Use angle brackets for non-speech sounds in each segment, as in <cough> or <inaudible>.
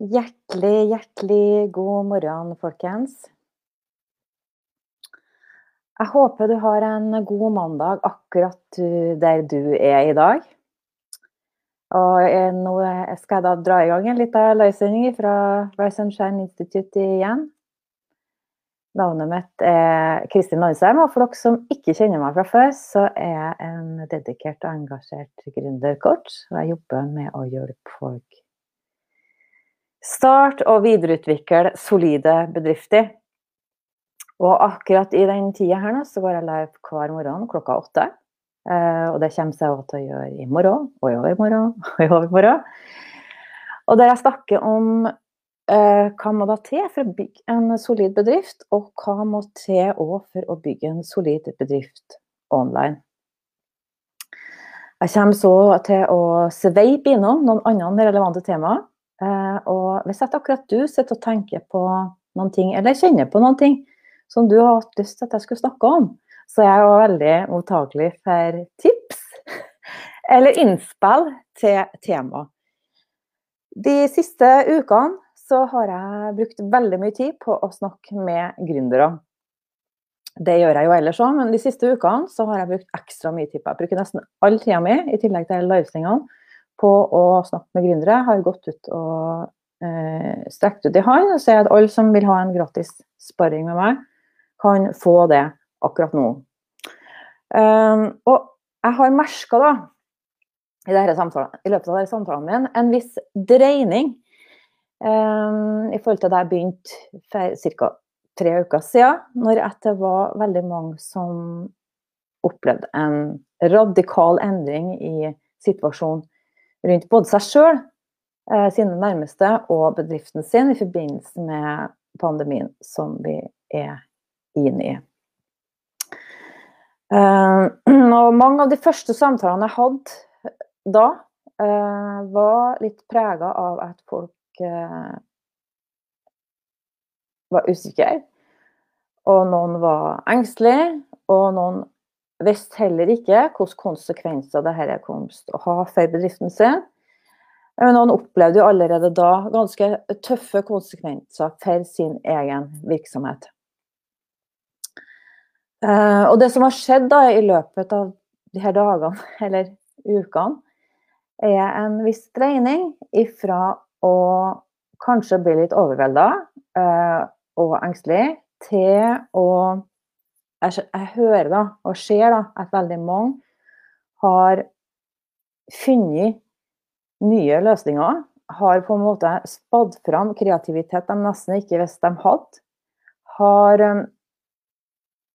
Hjertelig, hjertelig god morgen, folkens. Jeg håper du har en god mandag akkurat der du er i dag. Og nå skal jeg da dra i gang en liten livesending fra Rise and Shine Institute igjen. Navnet mitt er Kristin Landsheim, og for dere som ikke kjenner meg fra før, så er jeg en dedikert og engasjert gründercoach. Og jeg jobber med å hjelpe folk Start og videreutvikle solide bedrifter. Og akkurat i den tida her nå, så går jeg live hver morgen klokka åtte. og det kommer jeg også til å gjøre i morgen, og i overmorgen, <laughs> og i overmorgen. Og der jeg snakker om uh, hva må da til for å bygge en solid bedrift, og hva må til for å bygge en solid bedrift online. Jeg kommer så til å sveipe innom noen andre relevante temaer. Eh, og hvis at akkurat du sitter og tenker på noen ting, eller kjenner på noen ting som du har hatt lyst til at jeg skulle snakke om, så er jeg veldig mottakelig for tips <laughs> eller innspill til tema. De siste ukene så har jeg brukt veldig mye tid på å snakke med gründere. Det gjør jeg jo ellers òg, men de siste ukene så har jeg brukt ekstra mye tid på Jeg bruker nesten all tida mi, i tillegg til livesendingene, på å snakke med gründere. Har gått ut og eh, strekt ut i hånd og sier at alle som vil ha en gratis sparring med meg, kan få det akkurat nå. Um, og jeg har merka da, i, i, løpet av denne samtalen min en viss dreining um, i forhold til da jeg begynte ca. tre uker siden, når det var veldig mange som opplevde en radikal endring i situasjonen rundt både seg sjøl, eh, sine nærmeste og bedriften sin i forbindelse med pandemien som vi er inne i. Eh, <clears throat> og mange av de første samtalene jeg hadde da, eh, var litt prega av at folk var usikre. Og noen var engstelige, og noen visste heller ikke hvilke konsekvenser dette kom til å ha for bedriften sin. Men han opplevde jo allerede da ganske tøffe konsekvenser for sin egen virksomhet. Eh, og det som har skjedd da i løpet av de her dagene, <laughs> eller ukene, er en viss dreining ifra å kanskje bli litt overvelda eh, og engstelig, til å jeg, jeg, hører da, og ser da, at veldig mange har funnet nye løsninger. Har på en måte spadd fram kreativitet de nesten ikke visste de hadde. Har um,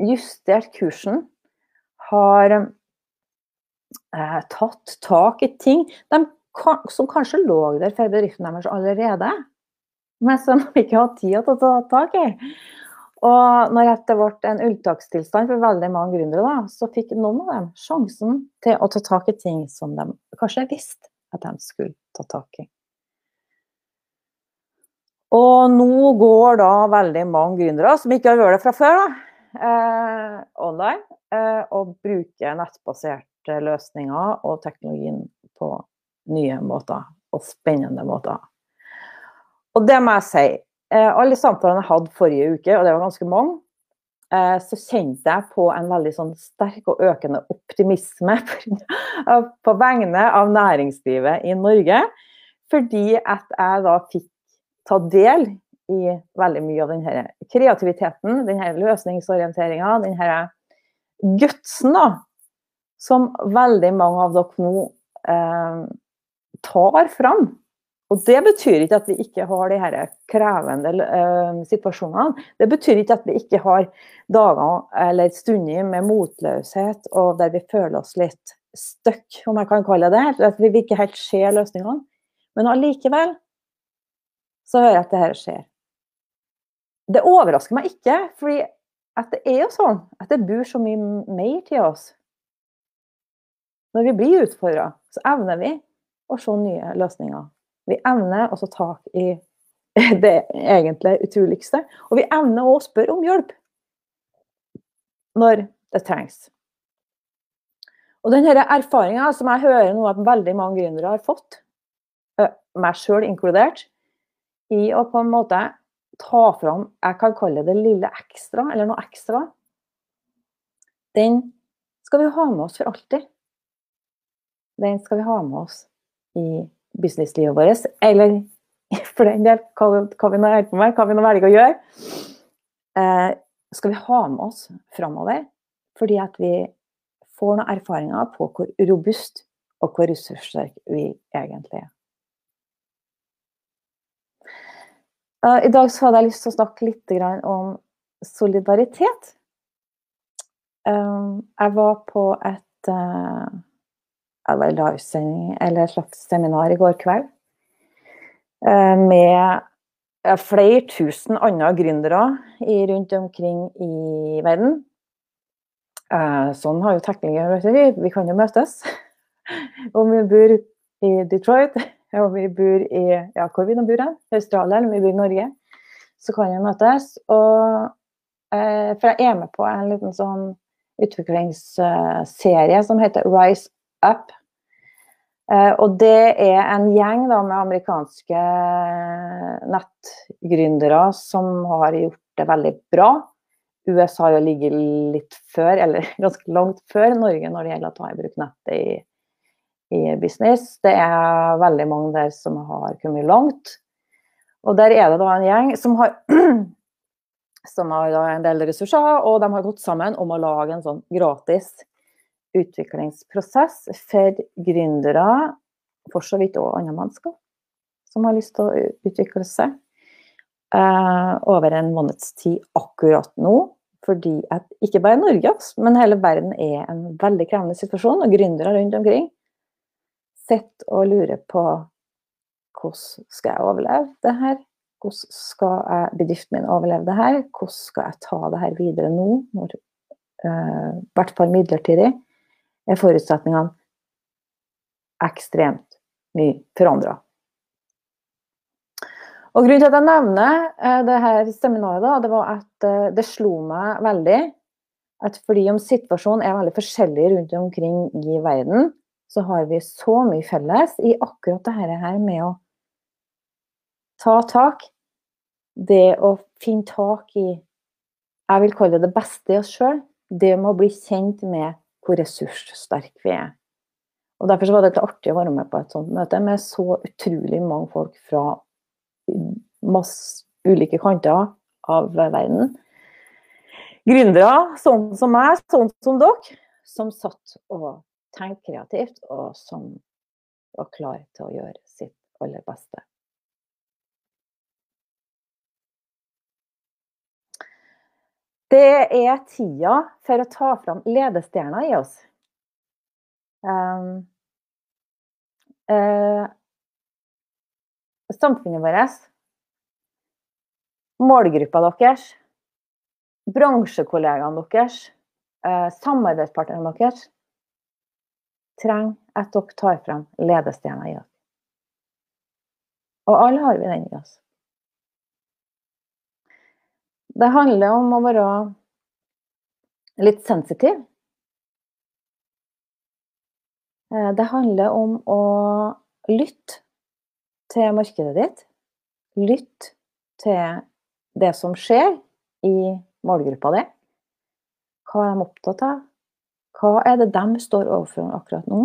justert kursen. Har eh, tatt tak i ting de, som kanskje lå der for bedriften deres allerede, men som de ikke hadde tid til å ta tak i. Og når det ble en unntakstilstand for veldig mange gründere, så fikk noen av dem sjansen til å ta tak i ting som de kanskje visste at de skulle ta tak i. Og nå går da veldig mange gründere, som ikke har vært det fra før, da, eh, online, eh, og bruker nettbaserte løsninger og teknologien på nye måter, og spennende måter. Og det må jeg si, alle samtalene jeg hadde forrige uke, og det var ganske mange, eh, så kjente jeg på en veldig sånn sterk og økende optimisme <laughs> på vegne av næringslivet i Norge. Fordi at jeg da fikk ta del i veldig mye av denne kreativiteten, denne løsningsorienteringa, denne gutsen da, som veldig mange av dere nå eh, tar fram og det betyr ikke at vi ikke har de her krevende uh, situasjonene. Det betyr ikke at vi ikke har dager eller stunder med motløshet og der vi føler oss litt stuck, om jeg kan kalle det det. At vi ikke helt ser løsningene. Men allikevel så hører jeg at det her skjer. Det overrasker meg ikke, at det er jo sånn at det bor så mye mer til oss. Når vi blir utfordra, så evner vi å se nye løsninger. Vi evner å ta tak i <laughs> det egentlig utroligste. Og vi evner å spørre om hjelp når det trengs. Og denne erfaringa som jeg hører nå at veldig mange gründere har fått, meg sjøl inkludert, i å på en måte ta fram Jeg kan kalle det lille ekstra, eller noe ekstra. Den skal vi ha med oss for alltid. Den skal vi ha med oss i businesslivet vårt, eller <laughs> for den del, hva, vi nå holder på med, hva vi nå velger å gjøre. Eh, skal vi ha med oss framover, fordi at vi får noen erfaringer på hvor robust og hvor ressurssterk vi egentlig er. I dag så hadde jeg lyst til å snakke litt om solidaritet. Jeg var på et eh, livesending eller et slags seminar i går kveld eh, med flere tusen andre gründere rundt omkring i verden. Eh, sånn har jo teknikere Vi kan jo møtes. <laughs> Om vi bor i Detroit, om vi bor i ja, hvor vi nå bor Australia eller vi bor i Norge, så kan vi møtes. Og, eh, for jeg er med på en liten sånn utviklingsserie som heter Rise Up. Eh, og det er en gjeng da, med amerikanske nettgründere som har gjort det veldig bra. USA jo ligget litt før, eller <laughs> ganske langt før Norge når det gjelder å ta i bruk nettet i i business. Det er veldig mange der som har kommet langt. Og der er det da en gjeng som har, <clears throat> som har en del ressurser, og de har gått sammen om å lage en sånn gratis utviklingsprosess for gründere, for så vidt òg andre mennesker, som har lyst til å utvikle seg, uh, over en måneds tid akkurat nå. Fordi at ikke bare Norge, men hele verden er en veldig krevende situasjon, og gründere rundt omkring sitter og lurer på hvordan skal jeg overleve det her? Hvordan skal jeg, bedriften min overleve det her? Hvordan skal jeg ta det her videre nå, når uh, hvert fall midlertidig er forutsetningene ekstremt mye forandra. Og Grunnen til at jeg nevner uh, det her seminaret, da, det var at uh, det slo meg veldig at fordi om situasjonen er veldig forskjellig rundt omkring i verden, så har vi så mye felles i akkurat det her med å ta tak. Det å finne tak i Jeg vil kalle det det beste i oss sjøl. Det med å bli kjent med hvor ressurssterke vi er. Og Derfor var det litt artig å være med på et sånt møte med så utrolig mange folk fra masse ulike kanter av verden. Gründere, sånn som meg, sånn som dere, som satt og tenkte kreativt, og som var klar til å gjøre sitt aller beste. Det er tida for å ta fram ledestjerna i oss. Um, uh, samfunnet vårt, målgruppa deres, bransjekollegaene deres, uh, samarbeidspartnerne deres trenger at dere tar frem ledestjerna i oss. Og alle har vi den i oss. Det handler om å være litt sensitiv. Eh, det handler om å lytte til markedet ditt. Lytte til det som skjer i målgruppa di. Hva er de opptatt av? Hva er det de står overfor akkurat nå?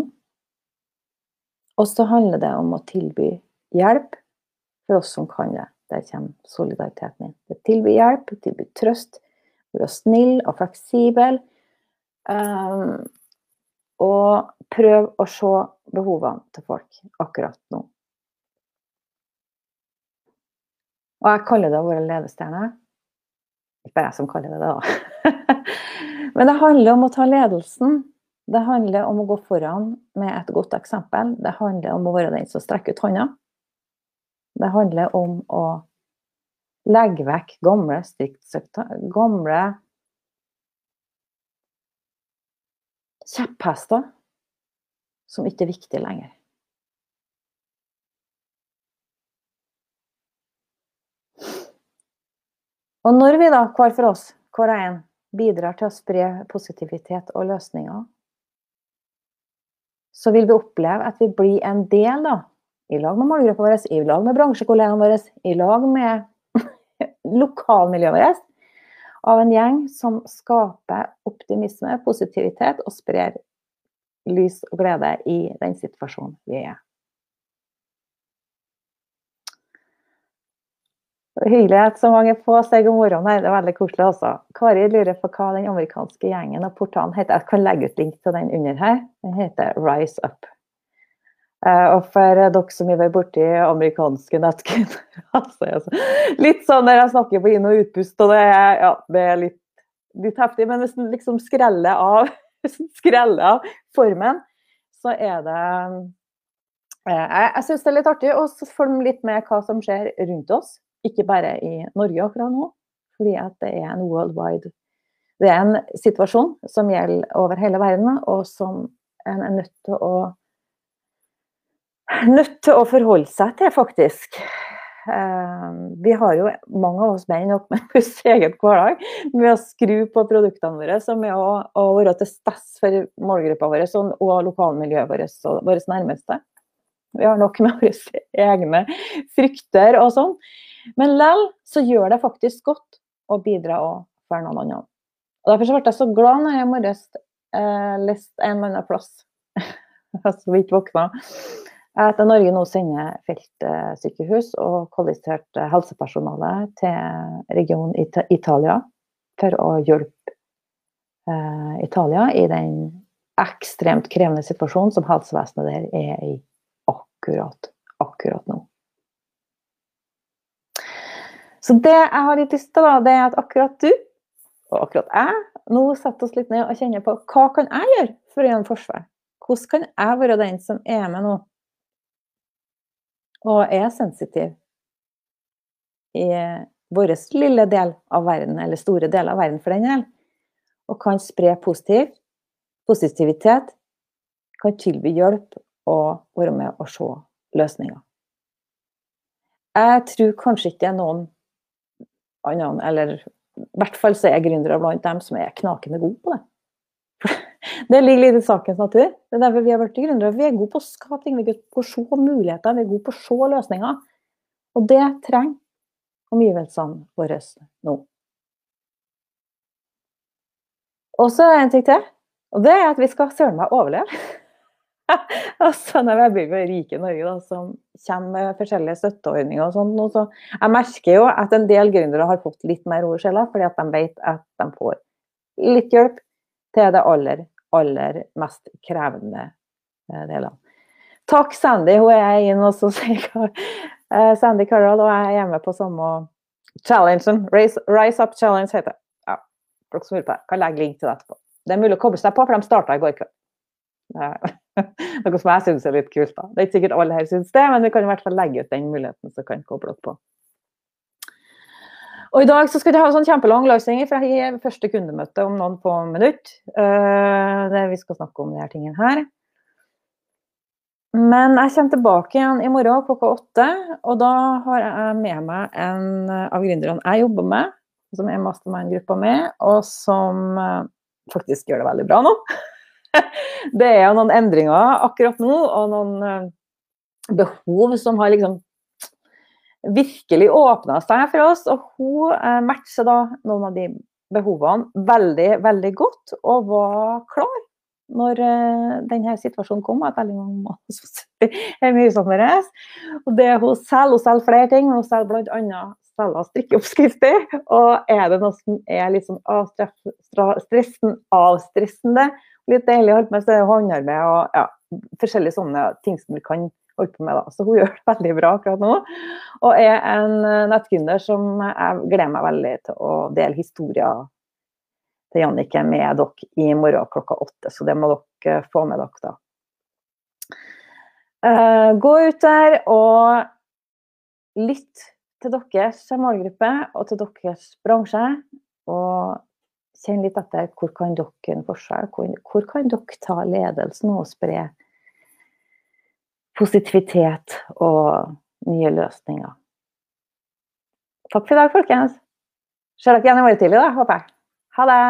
Og så handler det om å tilby hjelp for oss som kan det. Der kommer solidariteten inn. Det tilby hjelp, tilby trøst, være snill og fleksibel. Um, og prøv å se behovene til folk akkurat nå. Og jeg kaller det å være ledestjerne. Ikke bare jeg som kaller det det, da. <laughs> Men det handler om å ta ledelsen. Det handler om å gå foran med et godt eksempel. Det handler om å være den som strekker ut hånda. Det handler om å legge vekk gamle striktsekter, gamle kjepphester som ikke er viktige lenger. Og når vi da, hver for oss, hver og en, bidrar til å spre positivitet og løsninger, så vil vi oppleve at vi blir en del da, i lag med målgruppa vår, i lag med bransjekollegaene våre, i lag med <laughs> lokalmiljøet vårt, av en gjeng som skaper optimisme, positivitet og sprer lys og glede i den situasjonen vi er. Hyggelig at så mange på seg om morgenen her. Det er veldig koselig også. Kari lurer på hva den amerikanske gjengen og portalen heter. Jeg kan legge ut link til den under her. Den heter Rise Up. Uh, og for dere som har vært borti amerikanske nettkunder <laughs> altså, Litt sånn når jeg snakker på inn- og utpust, og det er, ja, det er litt, litt, heftig. Men hvis en liksom skreller av, <laughs> skreller av formen, så er det uh, Jeg, jeg syns det er litt artig å følge litt med hva som skjer rundt oss. Ikke bare i Norge akkurat nå, fordi at det er en worldwide Det er en situasjon som gjelder over hele verden, og som en er nødt til å nødt til å forholde seg til, faktisk. Uh, vi har jo mange av oss menn nok med <laughs> vår egen hverdag med å skru på produktene våre, som er å, å være til stess for målgruppa vår og lokalmiljøet vårt og våre nærmeste. Vi har nok med våre <laughs> egne frykter og sånn. Men lell så gjør det faktisk godt å bidra for noen andre. Og Derfor ble jeg så glad når jeg i morges eh, leste en eller annen plass, <laughs> så vidt våkna, at Norge nå sender feltsykehus og kvalifisert helsepersonale til regionen Italia for å hjelpe eh, Italia i den ekstremt krevende situasjonen som helsevesenet der er i akkurat, akkurat nå. Så det jeg har litt lyst til, da, det er at akkurat du og akkurat jeg nå setter oss litt ned og kjenner på hva kan jeg gjøre for å gjøre en forskjell? Hvordan kan jeg være den som er med nå og er sensitiv i vår lille del av verden, eller store deler av verden for den del, og kan spre positiv, positivitet, kan tilby hjelp og være med å se løsninger. Jeg tror kanskje ikke det er noen annen, eller i hvert fall så er gründere blant dem som er knakende gode på det. Det ligger litt i sakens natur. Det er derfor vi har blitt gründere. Vi er gode på å skape ting, vi er gode på å se muligheter, vi er gode på å se løsninger. Og det trenger omgivelsene våre nå. Og så er det en ting til, og det er at vi skal søren meg overleve. <laughs> altså når vi blir rike i Norge, da, som kommer med forskjellige støtteordninger og sånn. Så jeg merker jo at en del gründere har fått litt mer ord sjela fordi at de vet at de får litt hjelp til det aller, aller mest krevende eh, delene. Takk, Sandy. Hun er inne og så sier uh, Sandy Carroll, og jeg er med på samme challengen. Rise, Rise, Up Challenge heter det. Ja, dere som lurer på det, kan legge link til det etterpå. Det er mulig å koble seg på, for de starta i går kveld. <laughs> Noe som jeg syns er litt kult. da. Det er ikke sikkert alle her syns det, men vi kan i hvert fall legge ut den muligheten, så kan koble opp på. Og I dag så skal vi ha en sånn kjempelang løsning, for jeg har første kundemøte om noen få minutter. Uh, der vi skal snakke om de her tingene her. Men jeg kommer tilbake igjen i morgen klokka åtte. Og da har jeg med meg en av gründerne jeg jobber med, som er mastermind-gruppa mi, og som uh, faktisk gjør det veldig bra nå. <laughs> det er jo noen endringer akkurat nå, og noen uh, behov som har liksom virkelig åpna seg for oss. Og hun eh, matcher da noen av de behovene veldig, veldig godt, og var klar når uh, denne situasjonen kom. At veldig er mye sånn med Og det hun selger, hun selger flere ting, men hun selger bl.a. selger strikkeoppskrifter. Og er det noe som er litt sånn stressen, avstressende, litt deilig å holde med, så er det håndarbeid og ja, forskjellige sånne ting som vi kan holdt på med. Da. Så hun gjør det veldig bra akkurat nå. Og er en eh, nettgründer som jeg gleder meg veldig til å dele historier til Jannicke med dere i morgen klokka åtte. Så det må dere få med dere da. Uh, gå ut der og lytt til deres målgruppe og til deres bransje. Og kjenn litt etter hvor kan dere en forskjell, hvor, hvor kan dere ta ledelsen og spre positivitet og nye løsninger. Takk for i dag, folkens. Ser dere igjen i morgen tidlig, da, håper jeg. Ha det!